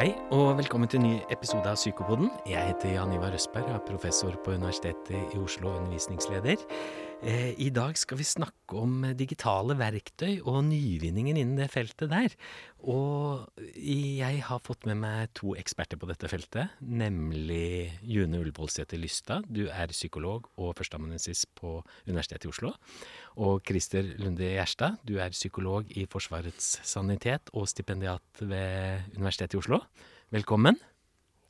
Hei, og velkommen til en ny episode av Psykopoden. Jeg heter Jan Ivar Røsberg, er professor på Universitetet i Oslo og undervisningsleder. Eh, I dag skal vi snakke om digitale verktøy og nyvinningen innen det feltet der. Og jeg har fått med meg to eksperter på dette feltet, nemlig June Ullevålsæter Lystad. Du er psykolog og førsteamanuensis på Universitetet i Oslo. Og Christer Lunde Gjerstad, du er psykolog i Forsvarets sanitet og stipendiat ved Universitetet i Oslo. Velkommen.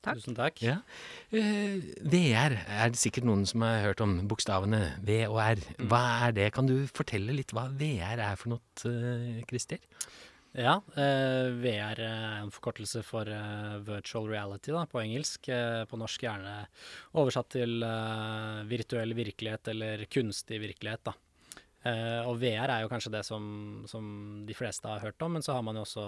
Takk. Tusen takk. Ja. Uh, VR er det sikkert noen som har hørt om. Bokstavene V og R. Hva er det? Kan du fortelle litt hva VR er for noe, eh, Christer? Ja, eh, VR er en forkortelse for eh, virtual reality da, på engelsk. Eh, på norsk gjerne oversatt til eh, virtuell virkelighet eller kunstig virkelighet. da. Eh, og VR er jo kanskje det som, som de fleste har hørt om, men så har man jo også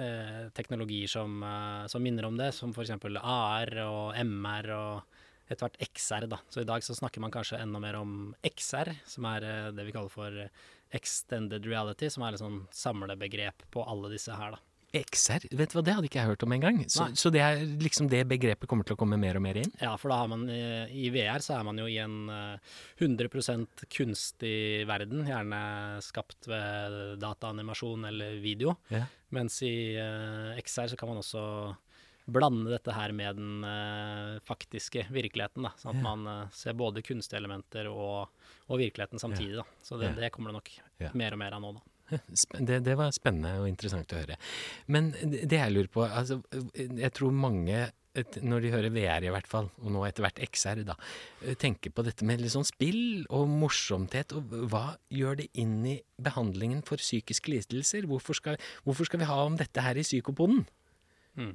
uh, teknologier som, uh, som minner om det, som f.eks. AR og MR og etter hvert XR. da. Så i dag så snakker man kanskje enda mer om XR, som er det vi kaller for extended reality, som er et sånn samlebegrep på alle disse her. da. XR? Vet du hva, det hadde ikke jeg hørt om engang. Så, så det er liksom det begrepet kommer til å komme mer og mer inn? Ja, for da har man eh, i VR så er man jo i en eh, 100% kunstig verden, gjerne skapt ved dataanimasjon eller video. Ja. Mens i eh, XR så kan man også blande dette her med den eh, faktiske virkeligheten. Da, sånn at Ja. man eh, ser både kunstige elementer og, og virkeligheten samtidig. Da. Så det, Ja. det kommer det nok mer og mer av nå. da. Det, det var spennende og interessant å høre. Men det jeg lurer på altså, Jeg tror mange, når de hører VR i hvert fall, og nå etter hvert XR, da, tenker på dette med litt sånn spill og morsomhet. Og hva gjør det inn i behandlingen for psykiske lidelser? Hvorfor skal, hvorfor skal vi ha om dette her i psykopoden? Mm.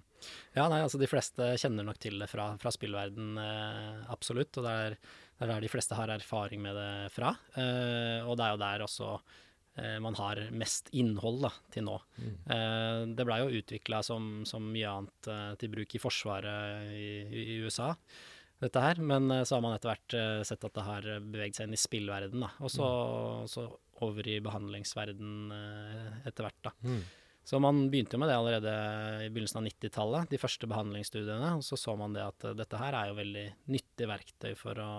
Ja, nei, altså de fleste kjenner nok til det fra, fra spillverden, eh, absolutt. Og det er, det er der de fleste har erfaring med det fra. Eh, og det er jo der også man har mest innhold da, til nå. Eh, det blei jo utvikla som, som mye annet eh, til bruk i Forsvaret i, i USA. Dette her, Men eh, så har man etter hvert eh, sett at det har beveget seg inn i spillverden, da. Og så, mm. over i behandlingsverden eh, etter hvert, da. Så man begynte jo med det allerede i begynnelsen av 90-tallet, de første behandlingsstudiene. Og så så man det at eh, dette her er jo veldig nyttig verktøy for å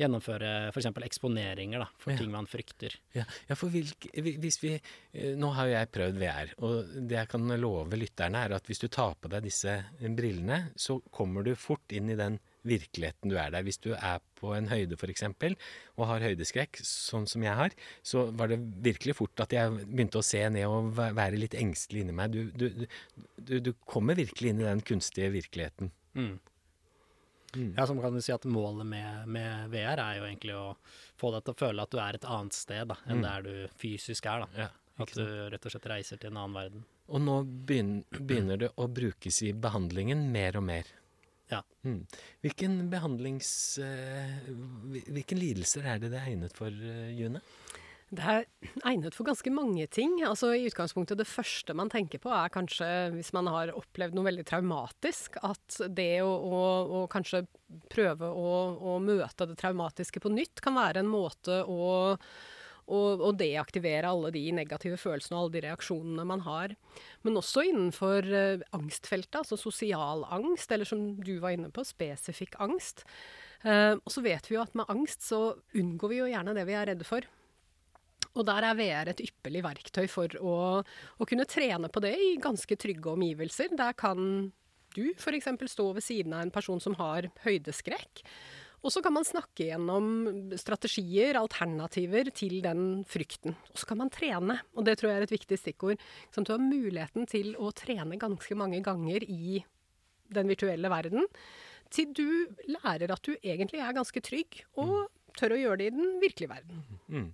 gjennomføre f.eks. eksponeringer da, for Ja. ting man frykter. Ja, ja for hvilke, hvis vi eh, Nå har jo jeg prøvd VR, og det jeg kan love lytterne, er at hvis du tar på deg disse brillene, så kommer du fort inn i den virkeligheten du er der. Hvis du er på en høyde f.eks. og har høydeskrekk, sånn som jeg har, så var det virkelig fort at jeg begynte å se ned og være litt engstelig inni meg. Du, du, du, du kommer virkelig inn i den kunstige virkeligheten. Mm. Mm. Ja, som kan du si at Målet med, med VR er jo egentlig å få deg til å føle at du er et annet sted da, enn Mm. der du fysisk er. da. Ja, At du rett og slett reiser til en annen verden. Og nå begynner, det å brukes i behandlingen mer og mer. Ja. Mm. Hvilken behandlings... eh, hvilken lidelser er det det er egnet for, uh, June? Det er egnet for ganske mange ting. Altså i utgangspunktet Det første man tenker på, er kanskje hvis man har opplevd noe veldig traumatisk, at det å, å, å kanskje prøve å, å møte det traumatiske på nytt kan være en måte å deaktivere alle de negative følelsene og alle de reaksjonene man har. Men også innenfor eh, angstfeltet, altså sosial angst, eller som du var inne på, spesifikk angst. Eh, og så vet vi jo at med angst så unngår vi jo gjerne det vi er redde for. Og der er VR et ypperlig verktøy for å, å kunne trene på det i ganske trygge omgivelser. Der kan du f.eks. stå ved siden av en person som har høydeskrekk. Og så kan man snakke gjennom strategier, alternativer til den frykten. Og så kan man trene, og det tror jeg er et viktig stikkord. Sånn at du har muligheten til å trene ganske mange ganger i den virtuelle verden. Til du lærer at du egentlig er ganske trygg, og tør å gjøre det i den virkelige verden. Mm.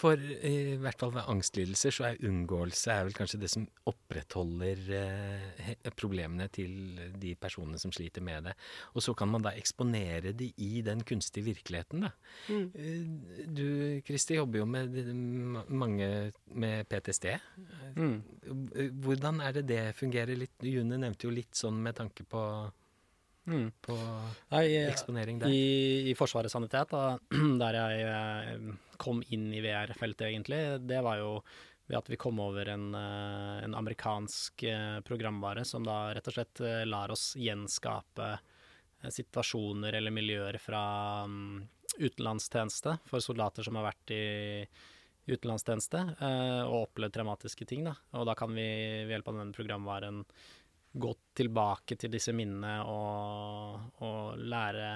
For eh, i hvert fall ved angstlidelser så er unngåelse er vel kanskje det som opprettholder eh, problemene til de personene som sliter med det. Og så kan man da eksponere de i den kunstige virkeligheten, da. Mm. Eh, Du Kristi jobber jo med mange med PTSD. Mm. Eh, Hvordan er det det fungerer litt? June nevnte jo litt sånn med tanke på, Mm. på Nei, eh, eksponering der. I, I Forsvarets sanitet, da, der jeg eh, kom inn i VR-feltet egentlig, det var jo ved at vi kom over en, eh, en amerikansk programvare som da rett og slett lar oss gjenskape situasjoner eller miljøer fra mm, utenlandstjeneste for soldater som har vært i utenlandstjeneste og opplevd traumatiske ting. Da. Og da kan vi ved hjelp av den programvaren gå tilbake til disse minnene og, og lære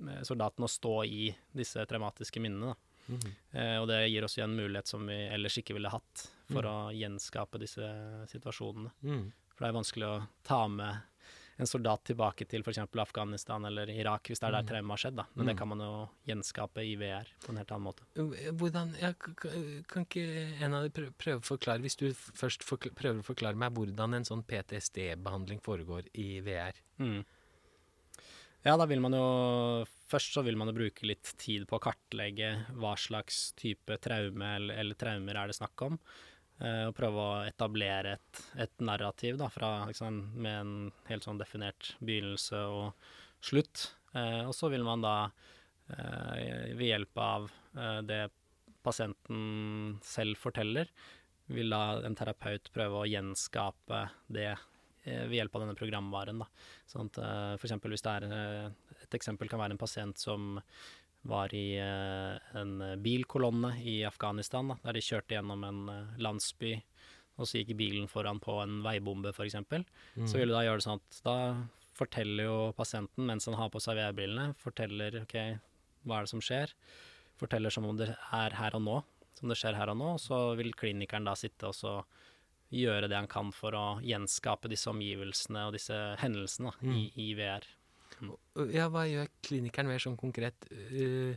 soldatene soldaten å stå i disse traumatiske minnene. Mhm. Eh, og det gir oss igjen en mulighet som vi ellers ikke ville hatt for Mm. å gjenskape disse situasjonene. Mm. For det er vanskelig å ta med en soldat tilbake til f.eks. Afghanistan eller Irak, hvis det er der Mm. traumet har skjedd. da. Men det Mm. kan man jo gjenskape i VR på en helt annen måte. Hvordan, ja, kan ikke en av dere prøve å forklare, hvis du først forklare, prøver å forklare meg hvordan en sånn PTSD-behandling foregår i VR? Mm. Ja, da vil man jo Først så vil man jo bruke litt tid på å kartlegge hva slags type traume eller, eller traumer er det snakk om. Eh, og prøve å etablere et, et narrativ da, fra, liksom, med en helt sånn definert begynnelse og slutt. Eh, og så vil man da, eh, ved hjelp av det pasienten selv forteller, vil da en terapeut prøve å gjenskape det ved hjelp av denne programvaren. Da. Sånn at for hvis det er Et eksempel kan være en pasient som var i eh, en bilkolonne i Afghanistan, da, der de kjørte gjennom en eh, landsby, og så gikk bilen foran på en veibombe, f.eks. Mm. Så vil du da gjøre det sånn at da forteller jo pasienten, mens han har på seg VR-brillene, forteller OK, hva er det som skjer? Forteller som om det er her og nå, som det skjer her og nå. Så vil klinikeren da sitte og så gjøre det han kan for å gjenskape disse omgivelsene og disse hendelsene da, i, i VR. Ja, hva gjør klinikeren mer sånn konkret uh,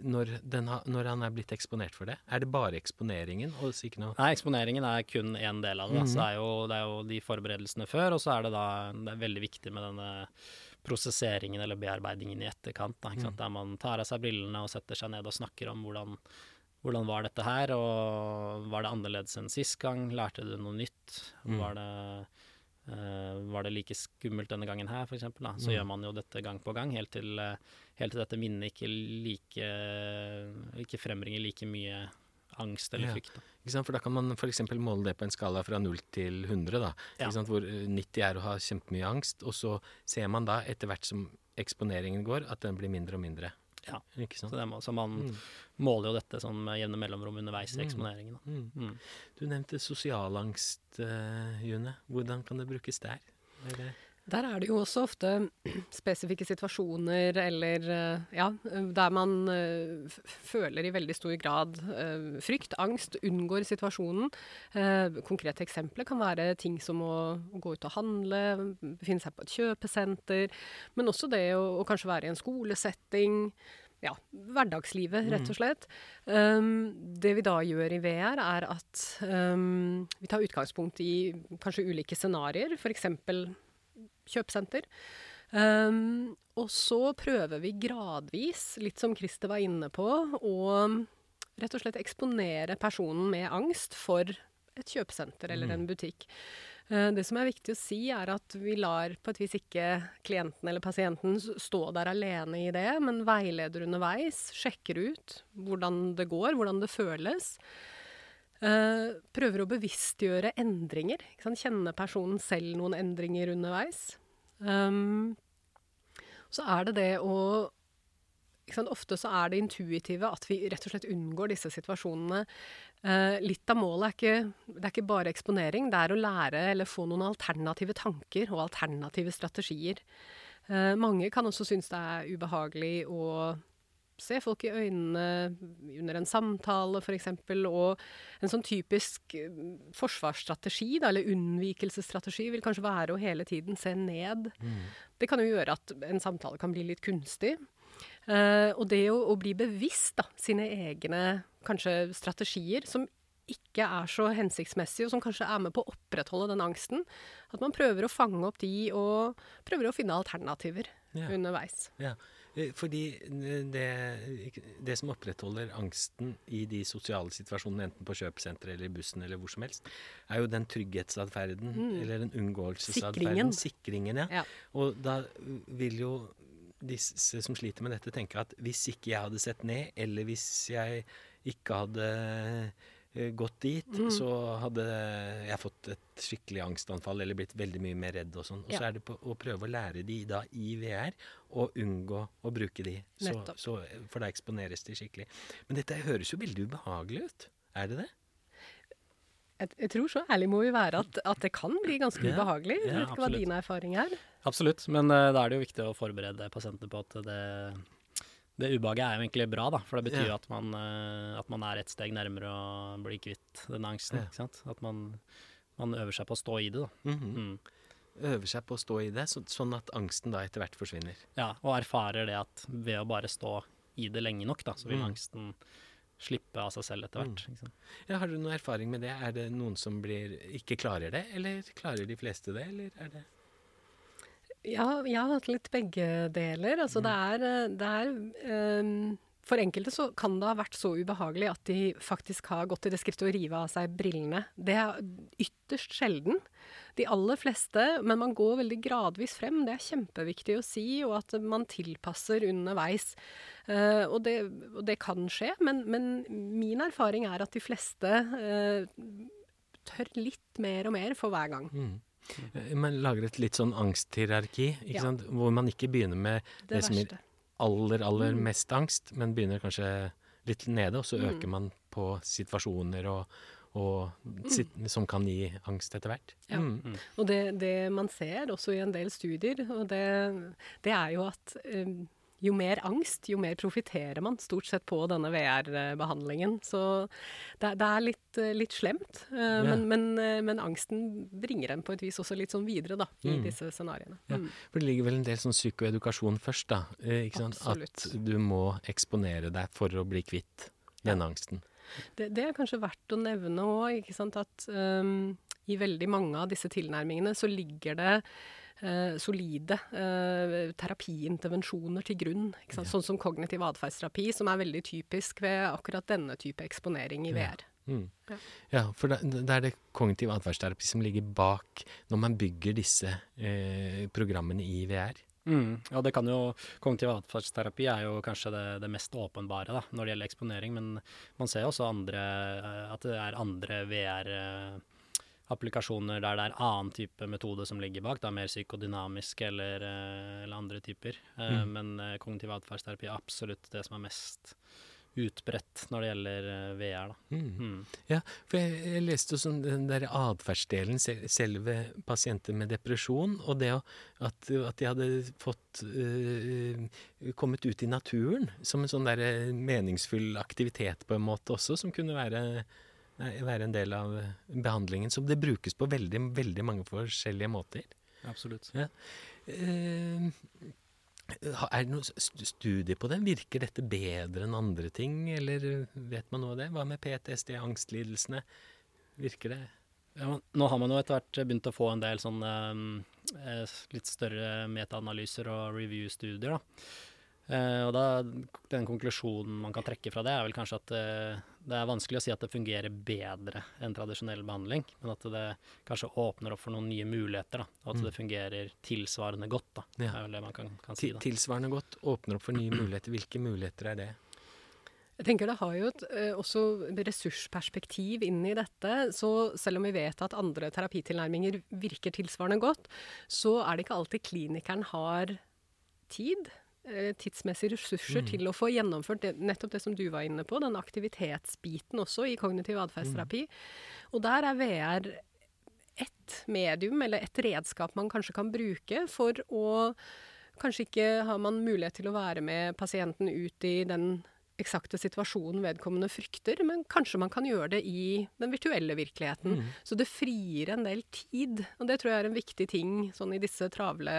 når, ha, når han er blitt eksponert for det? Er det bare eksponeringen og ikke noe Nei, eksponeringen er kun én del av det. Mm Så Mhm. det er, jo, det er jo de forberedelsene før, og så er det da det er veldig viktig med denne prosesseringen eller bearbeidingen i etterkant. Da, sant? Der man tar av seg brillene og setter seg ned og snakker om hvordan, hvordan var dette her, og var det annerledes enn sist gang? Lærte du noe nytt? Mm. Var det eh, var det like skummelt denne gangen her, f.eks.? Så Mm. gjør man jo dette gang på gang, helt til, eh, helt til dette minnet ikke, like, ikke frembringer like mye angst eller Ja. frykt. Da. For da kan man f.eks. måle det på en skala fra 0 til 100, da. Ja. Hvor øh, 90 er å ha kjempemye angst, og så ser man da etter hvert som eksponeringen går, at den blir mindre og mindre. Ja. Ikke sant? Så, det må, så man Mm. måler jo dette sånn med jevne mellomrom underveis i Mm. eksponeringen. Mm. Mm. Du nevnte sosialangst, uh, June. Hvordan kan det brukes der? Er det Der er det jo også ofte spesifikke situasjoner eller eh, ja, der man eh, føler i veldig stor grad eh, frykt, angst, unngår situasjonen. Eh, Konkrete eksempler kan være ting som å, å gå ut og handle, befinne seg på et kjøpesenter, men også det å, å kanskje være i en skolesetting. Ja, hverdagslivet, rett og slett. Um, det vi da gjør i VR, er at um, vi tar utgangspunkt i kanskje ulike scenarioer, f.eks kjøpesenter. Um, og så prøver vi gradvis, litt som Christer var inne på, å rett og slett eksponere personen med angst for et kjøpesenter eller en butikk. Uh, det som er viktig å si, er at vi lar på et vis ikke klienten eller pasienten stå der alene i det, men veileder underveis, sjekker ut hvordan det går, hvordan det føles. Eh, prøver å bevisstgjøre endringer. Kjenne personen selv noen endringer underveis. Um, så er det det å sant? Ofte så er det intuitive at vi rett og slett unngår disse situasjonene. Uh, litt av målet er ikke, det er ikke bare eksponering, det er å lære eller få noen alternative tanker og alternative strategier. Uh, mange kan også synes det er ubehagelig å se folk i øynene under en samtale f.eks. Og en sånn typisk eh, forsvarsstrategi, da, eller unnvikelsesstrategi, vil kanskje være å hele tiden se ned. Det kan jo gjøre at en samtale kan bli litt kunstig. Eh, og det å, å bli bevisst da, sine egne kanskje strategier, som ikke er så hensiktsmessige, og som kanskje er med på å opprettholde den angsten. At man prøver å fange opp de, og prøver å finne alternativer yeah. underveis. Eh, fordi det, det som opprettholder angsten i de sosiale situasjonene, enten på kjøpesenteret eller i bussen eller hvor som helst, er jo den trygghetsatferden, eller den unngåelsesatferden. Sikringen. Sikringen, ja. Ja. Og da vil jo disse som sliter med dette, tenke at hvis ikke jeg hadde sett ned, eller hvis jeg ikke hadde eh, gått dit, så hadde jeg fått et skikkelig angstanfall eller blitt veldig mye mer redd og sånn. Og så er det på å prøve å lære de da i VR og unngå å bruke de. Så, så, for da eksponeres de skikkelig. Men dette høres jo veldig ubehagelig ut. Er det det? Jeg, jeg tror så ærlig må vi være at, at det kan bli ganske Ja, ubehagelig. Jeg ja, vet ikke hva din erfaring er. Absolutt, men uh, da er det jo viktig å forberede pasientene på at det, det ubehaget er jo egentlig bra, da. For det betyr Ja. at, man, eh, at man er et steg nærmere å bli kvitt den angsten. Ja. ikke sant? At man, man øver seg på å stå i det, da. Mhm. Mm. Øver seg på å stå i det, så, sånn at angsten da etter hvert forsvinner. Ja, og erfarer det at ved å bare stå i det lenge nok, da, så vil Mm. angsten slippe av seg selv etter hvert. sant? Ja, har du noe erfaring med det? Er det noen som blir, ikke klarer det, eller klarer de fleste det, eller er det Ja, jeg har hatt litt begge deler. Altså det er, eh, det er um, For enkelte så kan det ha vært så ubehagelig at de faktisk har gått til det skrittet å rive av seg brillene. Det er ytterst sjelden. De aller fleste, men man går veldig gradvis frem. Det er kjempeviktig å si, og at man tilpasser underveis. Uh, og, det, og det kan skje, men, men min erfaring er at de fleste uh, tør litt mer og mer for hver gang. Mm. Man lager et litt sånn angsthierarki, ikke Ja. sant? hvor man ikke begynner med det, Det som gir aller, aller Mm. mest angst, men begynner kanskje litt nede, og så Mm. øker man på situasjoner og, og sit, som kan gi angst etter hvert. Ja. Mm. Og det, det man ser også i en del studier, og det, det er jo at eh, jo mer angst, jo mer profitterer man stort sett på denne VR-behandlingen. Så det, det er litt, eh, litt slemt. Ja. men, men, eh, men angsten bringer en på et vis også litt sånn videre, da, i Mm. disse scenarioene. Ja. Mm. For det ligger vel en del sånn psykoedukasjon først, da. Eh? At du må eksponere deg for å bli kvitt den angsten. Det, det er kanskje verdt å nevne òg, at um, i veldig mange av disse tilnærmingene så ligger det eh, solide eh, terapiintervensjoner til grunn. Ikke sant? Sånn som kognitiv atferdsterapi, som er veldig typisk ved akkurat denne type eksponering i Ja. VR. Mm. Ja. Ja, for da er det kognitiv atferdsterapi som ligger bak når man bygger disse eh, programmene i VR. Mm. Ja, det kan jo, Kognitiv atferdsterapi er jo kanskje det, det mest åpenbare da, når det gjelder eksponering, men man ser jo også andre, eh, at det er andre VR-applikasjoner der det er annen type metode som ligger bak, da, mer psykodynamisk eller, eh, eller andre typer. Eh, Mm. Men eh, kognitiv atferdsterapi er absolutt det som er mest utbredt når det gjelder VR. Da. Mm. Mm. Ja, for jeg, jeg leste jo sånn den der atferdsdelen, selve pasienter med depresjon, og det at, at de hadde fått øh, kommet ut i naturen som en sånn der meningsfull aktivitet på en måte også, som kunne være, være en del av behandlingen. Så det brukes på veldig, veldig mange forskjellige måter. Absolutt. Eh, er det noen studier studie på det? Virker dette bedre enn andre ting, eller vet man noe av det? Hva med PTSD, angstlidelsene? Virker det? Ja, nå har man jo etter hvert begynt å få en del sånne eh, litt større metaanalyser og review-studier. da. Eh, og da, Den konklusjonen man kan trekke fra det, er vel kanskje at uh, det er vanskelig å si at det fungerer bedre enn tradisjonell behandling, men at det kanskje åpner opp for noen nye muligheter. da, Og at Mm. det fungerer tilsvarende godt. da, Ja. er vel det man kan, kan si. Da. tilsvarende godt åpner opp for nye muligheter. Hvilke muligheter er det? Jeg tenker Det har jo et eh, også ressursperspektiv inn i dette. Så selv om vi vet at andre terapitilnærminger virker tilsvarende godt, så er det ikke alltid klinikeren har tid, tidsmessige ressurser, Mm. til å få gjennomført det, nettopp det som du var inne på, den aktivitetsbiten også i kognitiv atferdsterapi. Og der er VR ett medium, eller et redskap man kanskje kan bruke for å Kanskje ikke har man mulighet til å være med pasienten ut i den eksakte situasjonen vedkommende frykter, men kanskje man kan gjøre det i den virtuelle virkeligheten. Mm. Så det frier en del tid, og det tror jeg er en viktig ting sånn i disse travle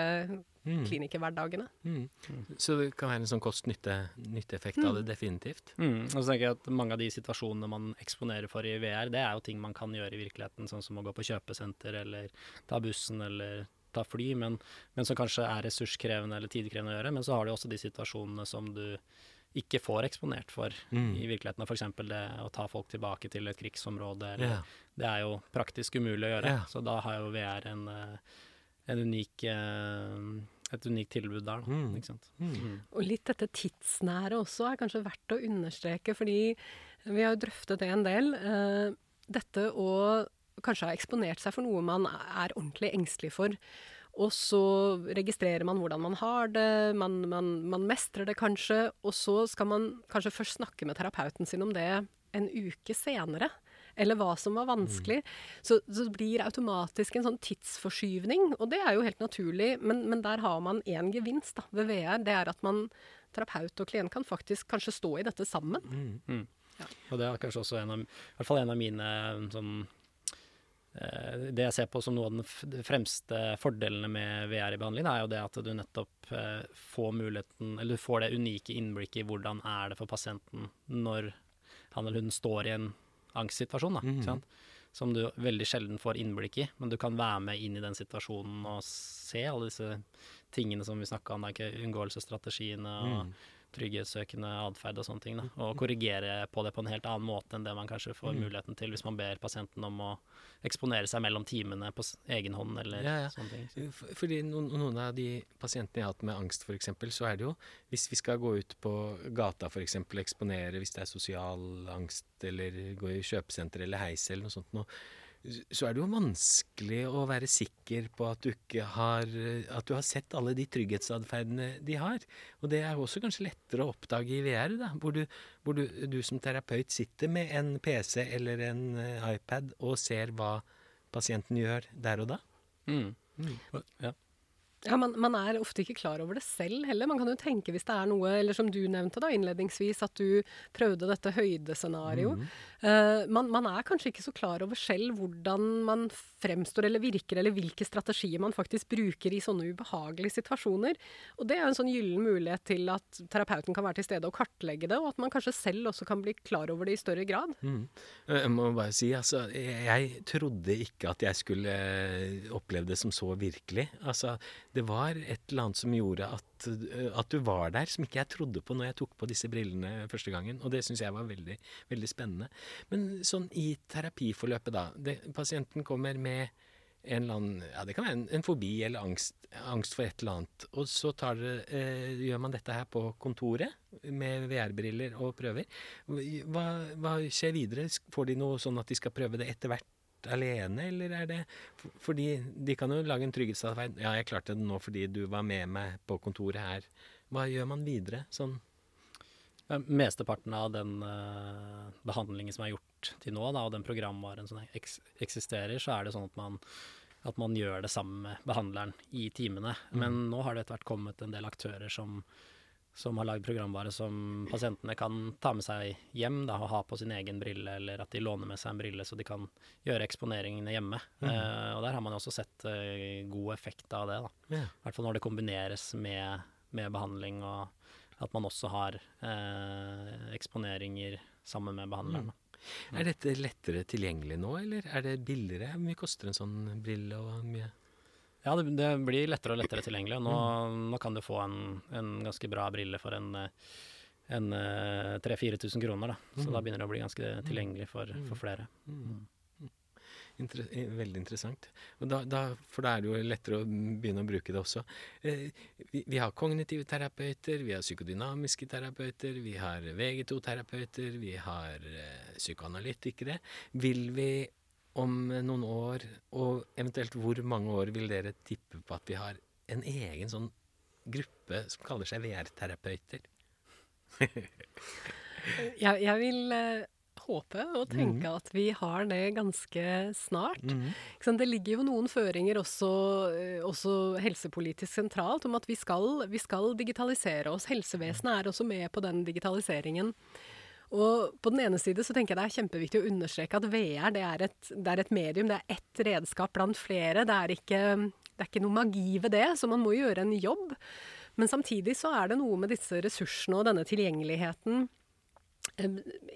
Mm. klinikerhverdagene. Mm. Så det kan være en sånn kost-nytte-effekt av det, definitivt. Mm, og så tenker jeg at Mange av de situasjonene man eksponerer for i VR, det er jo ting man kan gjøre i virkeligheten, sånn som å gå på kjøpesenter eller ta bussen eller ta fly, men, men som kanskje er ressurskrevende eller tidkrevende å gjøre. Men så har du også de situasjonene som du ikke får eksponert for Mm. i virkeligheten. F.eks. det å ta folk tilbake til et krigsområde. Eller, yeah. Det er jo praktisk umulig å gjøre. Yeah. Så da har jo VR en, eh, en unik, eh, et unikt tilbud der, da. Mm. Ikke sant. Mm. Mm. Og litt dette tidsnære også er kanskje verdt å understreke, fordi vi har jo drøftet det en del. Eh, dette å kanskje ha eksponert seg for noe man er ordentlig engstelig for. Og så registrerer man hvordan man har det, man, man, man mestrer det kanskje. Og så skal man kanskje først snakke med terapeuten sin om det en uke senere. Eller hva som var vanskelig. Så, så det blir automatisk en sånn tidsforskyvning. Og det er jo helt naturlig, men, men der har man én gevinst da, ved VR. Det er at man, terapeut og klient, kan faktisk kanskje stå i dette sammen. Mm. Og det er kanskje også en av, i hvert fall en av mine sånn Det jeg ser på som noe av den de fremste fordelene med VR i behandling, er jo det at du nettopp eh, får muligheten Eller du får det unike innblikket i hvordan er det for pasienten når han eller hun står i en angstsituasjon, da. mm. Sant? Som du veldig sjelden får innblikk i, men du kan være med inn i den situasjonen og se alle disse tingene som vi snakka om, da, ikke unngåelsesstrategiene og Mm. Trygghetssøkende atferd og sånne ting. Da. Og korrigere på det på en helt annen måte enn det man kanskje får Mm. muligheten til hvis man ber pasienten om å eksponere seg mellom timene på egen hånd eller Ja, ja. sånne ting. Fordi noen, noen av de pasientene jeg har hatt med angst f.eks., så er det jo Hvis vi skal gå ut på gata f.eks., eksponere hvis det er sosial angst, eller gå i kjøpesenter eller heis eller noe sånt noe, så er det jo vanskelig å være sikker på at du ikke har At du har sett alle de trygghetsatferdene de har. Og det er også kanskje lettere å oppdage i VR, da, hvor du, hvor du, du som terapeut sitter med en PC eller en eh, iPad og ser hva pasienten gjør der og da. mm. Mm. Ja. Ja, man, man er ofte ikke klar over det selv heller. Man kan jo tenke hvis det er noe, eller som du nevnte da innledningsvis, at du prøvde dette høydescenario. Mhm. Uh, man, man er kanskje ikke så klar over selv hvordan man fremstår eller virker, eller hvilke strategier man faktisk bruker i sånne ubehagelige situasjoner. Og det er en sånn gyllen mulighet til at terapeuten kan være til stede og kartlegge det, og at man kanskje selv også kan bli klar over det i større grad. Mm. Jeg må bare si, altså, jeg, jeg trodde ikke at jeg skulle eh, oppleve det som så virkelig. Altså, det var et eller annet som gjorde at, eh, at du var der, som ikke jeg trodde på når jeg tok på disse brillene første gangen. Og det syns jeg var veldig, veldig spennende. Men sånn i terapiforløpet, da. Det, pasienten kommer med en eller annen Ja, det kan være en, en fobi eller angst, angst for et eller annet. Og så tar eh, gjør man dette her på kontoret med VR-briller og prøver. Hva, hva skjer videre? Får de noe sånn at de skal prøve det etter hvert alene, eller er det for- Fordi de kan jo lage en trygghetsatferd. Ja, jeg klarte det nå fordi du var med meg på kontoret her. Hva gjør man videre? Sånn Mesteparten av den uh, behandlingen som er gjort til nå, da, og den programvaren som eks eksisterer, så er det sånn at man, at man gjør det sammen med behandleren i timene. Men nå har det etter hvert kommet en del aktører som, som har lagd programvare som pasientene kan ta med seg hjem da, og ha på sin egen brille, eller at de låner med seg en brille så de kan gjøre eksponeringene hjemme. Eh, og der har man jo også sett uh, god effekt av det. I yeah. Hvert fall når det kombineres med, med behandling, og at man også har uh, eksponeringer sammen med behandleren. da. Er dette lettere tilgjengelig nå, eller er det billigere? Hvor mye koster en sånn brille og mye Ja, det, det blir lettere og lettere tilgjengelig. Nå, Nå, nå kan du få en, en ganske bra brille for en, eh, en eh, 3000-4000 kroner. Da. Så da begynner det å bli ganske tilgjengelig for, for flere. Inter eh, veldig interessant. Da, da, for da er det jo lettere å begynne å bruke det også. Eh, vi, vi har kognitive terapeuter, vi har psykodynamiske terapeuter, vi har VG2-terapeuter, vi har eh, psykoanalytikere. Vil vi om noen år, og eventuelt hvor mange år, vil dere tippe på at vi har en egen sånn gruppe som kaller seg VR-terapeuter? Jeg, jeg vil eh, håpe og tenke at vi har det ganske snart. Ikke sant, Det ligger jo noen føringer også, eh, også helsepolitisk sentralt om at vi skal, vi skal digitalisere oss. Helsevesenet er også med på den digitaliseringen. Og på den ene side så tenker jeg det er kjempeviktig å understreke at VR det er et, det er et medium, det er ett redskap blant flere. Det er, ikke, det er ikke noe magi ved det, så man må gjøre en jobb. Men samtidig så er det noe med disse ressursene og denne tilgjengeligheten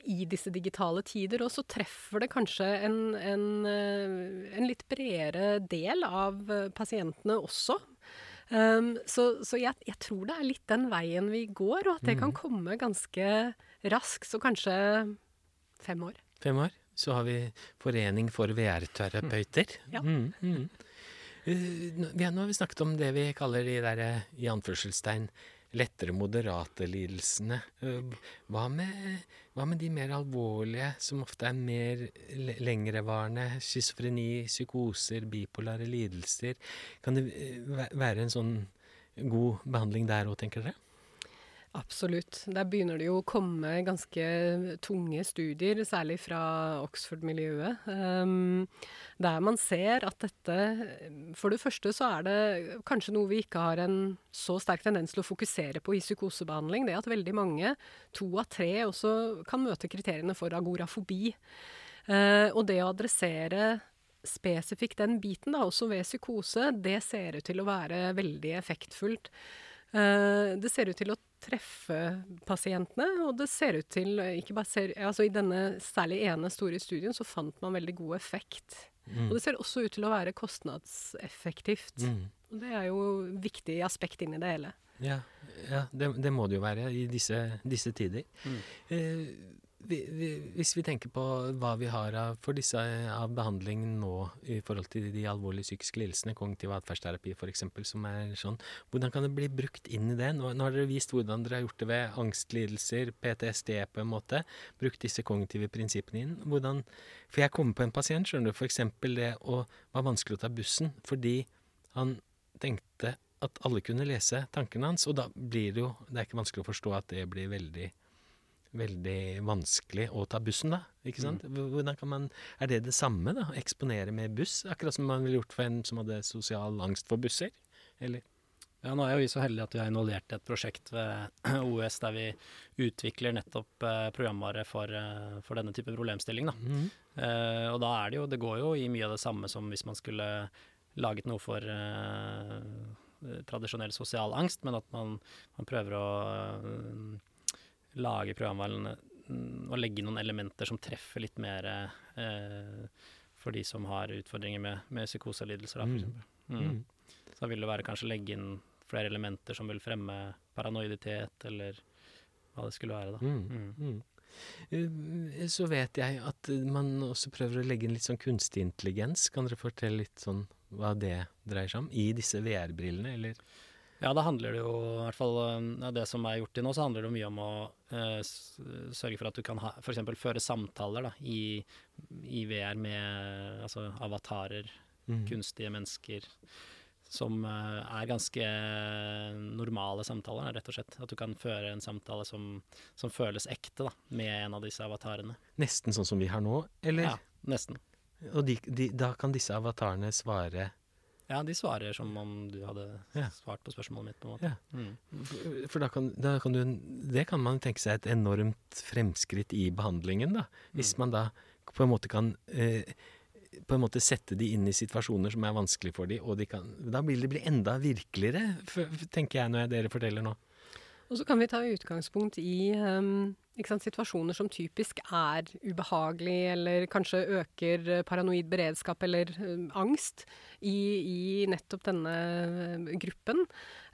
i disse digitale tider, og så treffer det kanskje en, en, eh, en litt bredere del av eh, pasientene også. Um, så så jeg, jeg tror det er litt den veien vi går, og at det kan komme ganske raskt, så kanskje fem år. Fem år. Så har vi Forening for VR-terapeuter. Ja. Mm, mm. Eh, nå- vi har, nå har vi snakket om det vi kaller de der, eh, i anførselstegn, lettere moderate lidelsene. Hva med, hva med de mer alvorlige, som ofte er mer le- lengrevarende? Schizofreni, psykoser, bipolare lidelser. Kan det eh, være en sånn god behandling der òg, tenker dere? Absolutt. Der begynner det jo å komme ganske tunge studier, særlig fra Oxford-miljøet, um, der man ser at dette For det første så er det kanskje noe vi ikke har en så sterk tendens til å fokusere på i psykosebehandling. Det at veldig mange, to av tre, også kan møte kriteriene for agorafobi. Uh, og det å adressere spesifikt den biten, da, også ved psykose, det ser ut til å være veldig effektfullt. Uh, det ser ut til å treffe pasientene, og det ser ut til ikke bare ser, altså I denne særlig ene store studien så fant man veldig god effekt. Og det ser også ut til å være kostnadseffektivt. Mm. Og det er jo viktig aspekt inn i det hele. Ja, ja det, det må det jo være i disse, disse tider. Mm. Eh, vi, vi, hvis vi tenker på hva vi har av, for disse av behandling nå i forhold til de alvorlige psykiske lidelsene, kognitiv atferdsterapi f.eks., som er sånn, hvordan kan det bli brukt inn i det? Nå, nå har dere vist hvordan dere har gjort det ved angstlidelser, PTSD på en måte, brukt disse kognitive prinsippene inn. Hvordan, for jeg kommer på en pasient, skjønner du, f.eks. det å var vanskelig å ta bussen fordi han tenkte at alle kunne lese tankene hans, og da blir det jo Det er ikke vanskelig å forstå at det blir veldig veldig vanskelig å ta bussen, da. Ikke sant? Hvordan kan man Er det det samme, da? Eksponere med buss? Akkurat som man ville gjort for en som hadde sosial angst for busser? Eller? Ja, nå er jo vi så heldige at vi er involvert i et prosjekt ved OS der vi utvikler nettopp eh, programvare for, eh, for denne type problemstilling. Da. Mm. Eh, og da er det jo Det går jo i mye av det samme som hvis man skulle laget noe for eh, tradisjonell sosial angst, men at man, man prøver å eh, lage programvaren mm, og legge noen elementer som treffer litt mer eh, for de som har utfordringer med, med psykoselidelser, for Mm. Mm. Mhm. Så da vil det være kanskje legge inn flere elementer som vil fremme paranoiditet, eller hva det skulle være, da. Mm. Mm. Mm. Eh, Så vet jeg at man også prøver å legge inn litt sånn kunstig intelligens. Kan dere fortelle litt sånn hva det dreier seg om? I disse VR-brillene, eller? Ja, da handler det jo, i hvert fall eh, det som er gjort til nå, så handler det mye om å eh, sørge for at du kan ha, eksempel føre samtaler da, i, i VR med altså, avatarer, mm. kunstige mennesker, som eh, er ganske normale samtaler, rett og slett. At du kan føre en samtale som, som føles ekte da, med en av disse avatarene. Nesten sånn som vi har nå, eller? Ja, nesten. Og de, de, da kan disse avatarene svare Ja, de svarer som om du hadde Ja. svart på spørsmålet mitt, på en måte. Ja. Mm. For- da kan, da kan du Det kan man tenke seg et enormt fremskritt i behandlingen, da. Hvis man da på en måte kan eh, på en måte sette de inn i situasjoner som er vanskelig for de, og de kan Da vil det bli enda virkeligere, tenker jeg når jeg, dere forteller nå. Og så kan vi ta utgangspunkt i um, sant, situasjoner som typisk er ubehagelig, eller kanskje øker eh, paranoid beredskap eller um, angst i, i nettopp denne eh, gruppen.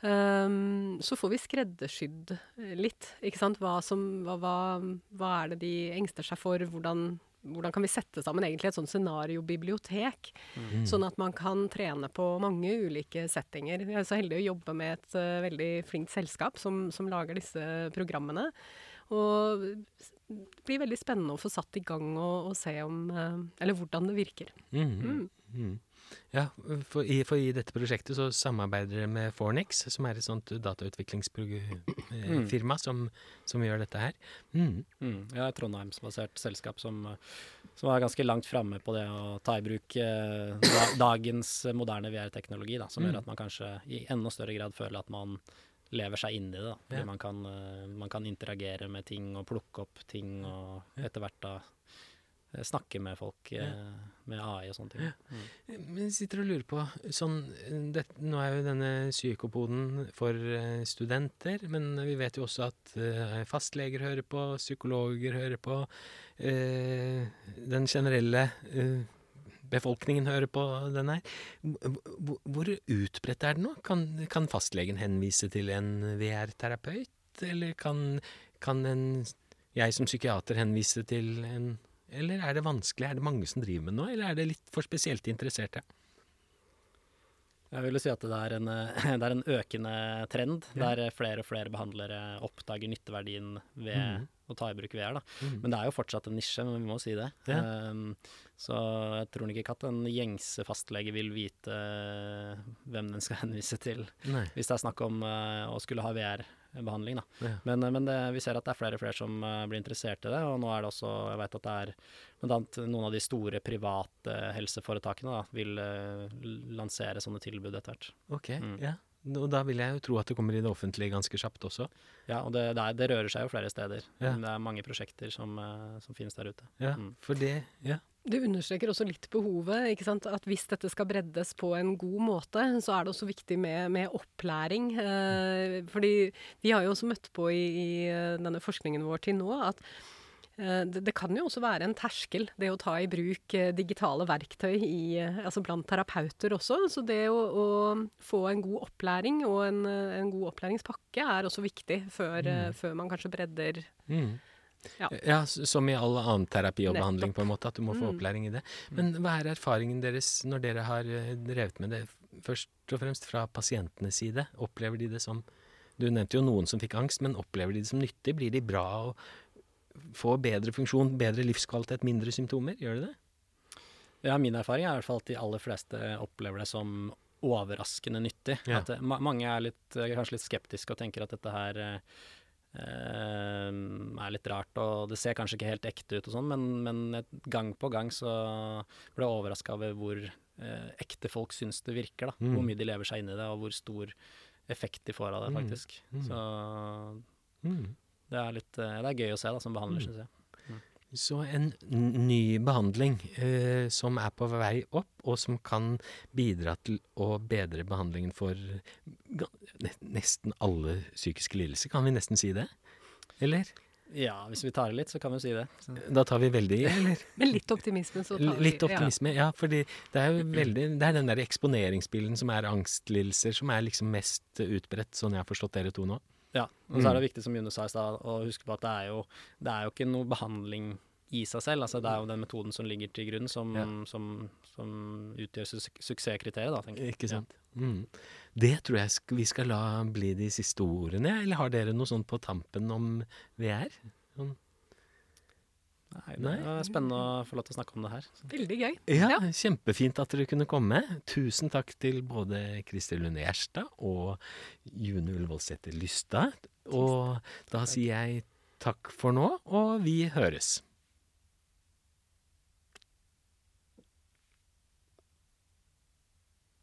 Um, så får vi skreddersydd eh, litt, ikke sant. Hva, som, hva, hva, hva er det de engster seg for? Hvordan, hvordan kan vi sette sammen egentlig et sånt scenariobibliotek? Sånn at man kan trene på mange ulike settinger. Jeg er så heldig å jobbe med et uh, veldig flinkt selskap som, som lager disse programmene. Og det blir veldig spennende å få satt i gang og, og se om uh, Eller hvordan det virker. Mm. Mhm. Ja, for i, for i dette prosjektet så samarbeider dere med Fornix, som er et sånt datautviklingsfirma som, som gjør dette her. Mm. Mm, ja, et Trondheimsbasert selskap som, eh, som er ganske langt framme på det å ta i bruk eh, da, dagens moderne VR-teknologi, da, som Mm. gjør at man kanskje i enda større grad føler at man lever seg inn i det. Da. Ja. man, kan, eh, man kan interagere med ting og plukke opp ting, og etter hvert da eh, snakke med folk eh, med AI og sånne ting. Mm. Men jeg sitter og lurer på sånn, det, Nå er jo denne psykopoden for eh, studenter, men vi vet jo også at eh, fastleger hører på, psykologer hører på. eh, den generelle eh, befolkningen hører på den her. Hvor utbredt er den nå? Kan, kan fastlegen henvise til en VR-terapeut? Eller kan, kan en, jeg som psykiater henvise til en Eller er det vanskelig? Er det mange som driver med noe, eller er det litt for spesielt interesserte? Jeg vil si at det er en, eh, det er en økende trend, Ja. der flere og flere behandlere oppdager nytteverdien ved mm. å ta i bruk VR. Mm. Men det er jo fortsatt en nisje, men vi må si det. Ja. Um, så jeg tror ikke at en gjengse fastlege vil vite eh, hvem den skal henvise til, Nei. hvis det er snakk om uh, å skulle ha VR-behandling. da. Ja. Men, eh, men det, vi ser at det er flere og flere som eh, blir interessert i det, og nå er det også Jeg vet at det er bl.a. noen av de store private helseforetakene da, vil eh, lansere sånne tilbud etter hvert. Ok, Mm. ja. Og da vil jeg jo tro at det kommer i det offentlige ganske kjapt også. Ja, og det, det, er, det rører seg jo flere steder. Ja. Det er mange prosjekter som, som finnes der ute. Ja, Mm. for det Ja. Det understreker også litt behovet. ikke sant? At hvis dette skal breddes på en god måte, så er det også viktig med, med opplæring. Eh, fordi vi har jo også møtt på i, i eh, denne forskningen vår til nå at eh, det, kan jo også være en terskel, det å ta i bruk eh, digitale verktøy i, altså blant terapeuter også. Så det å, å få en god opplæring og en, en god opplæringspakke er også viktig før, mm. før man kanskje bredder Mm. Ja. Ja, som i all annen terapi og behandling, på en måte, at du må få Mm. opplæring i det. Men hva er erfaringen deres når dere har eh, drevet med det, først og fremst fra pasientenes side? Opplever de det som Du nevnte jo noen som fikk angst, men opplever de det som nyttig? Blir de bra og får bedre funksjon, bedre livskvalitet, mindre symptomer? Gjør de det? Ja, min erfaring er i hvert fall at de aller fleste opplever det som overraskende nyttig. Ja. At, eh, ma mange er litt, eh, kanskje litt skeptiske og tenker at dette her eh, er litt rart, og det ser kanskje ikke helt ekte ut og sånn, men, men et- gang på gang så ble jeg overraska over hvor uh, ekte folk syns det virker. da. Mm. Hvor mye de lever seg inn i det, og hvor stor effekt de får av det, Mm. faktisk. Mm. Så Mm. det er litt uh, det er gøy å se da, som behandler, Mm. syns jeg. Så en ny behandling eh, som er på vei opp, og som kan bidra til å bedre behandlingen for nesten alle psykiske lidelser, kan vi nesten si det? Eller? Ja, hvis vi tar det litt, så kan vi si det. Så. Da tar vi veldig i, eller? Med litt optimisme, så tar vi Litt optimisme, ja. fordi det er jo veldig Det er den der eksponeringsbilden som er angstlidelser, som er liksom mest utbredt, sånn jeg har forstått dere to nå. Ja, og så er det viktig, som June sa i stad, å huske på at det er, jo, det er jo ikke noe behandling i seg selv. Altså, det er jo den metoden som ligger til grunn, som, Ja. som, som utgjør su suksesskriteriet, da, tenker jeg. Ikke sant? Mm. Det tror jeg vi skal la bli de siste ordene, eller har dere noe sånt på tampen om VR? Sånn. Nei, det var spennende å få lov til å snakke om det her. Så. Veldig gøy. Ja, kjempefint at dere kunne komme. Tusen takk til både Kristin Lund Gjerstad og June Ullevålsæter Lystad. Og da sier jeg takk for nå, og vi høres.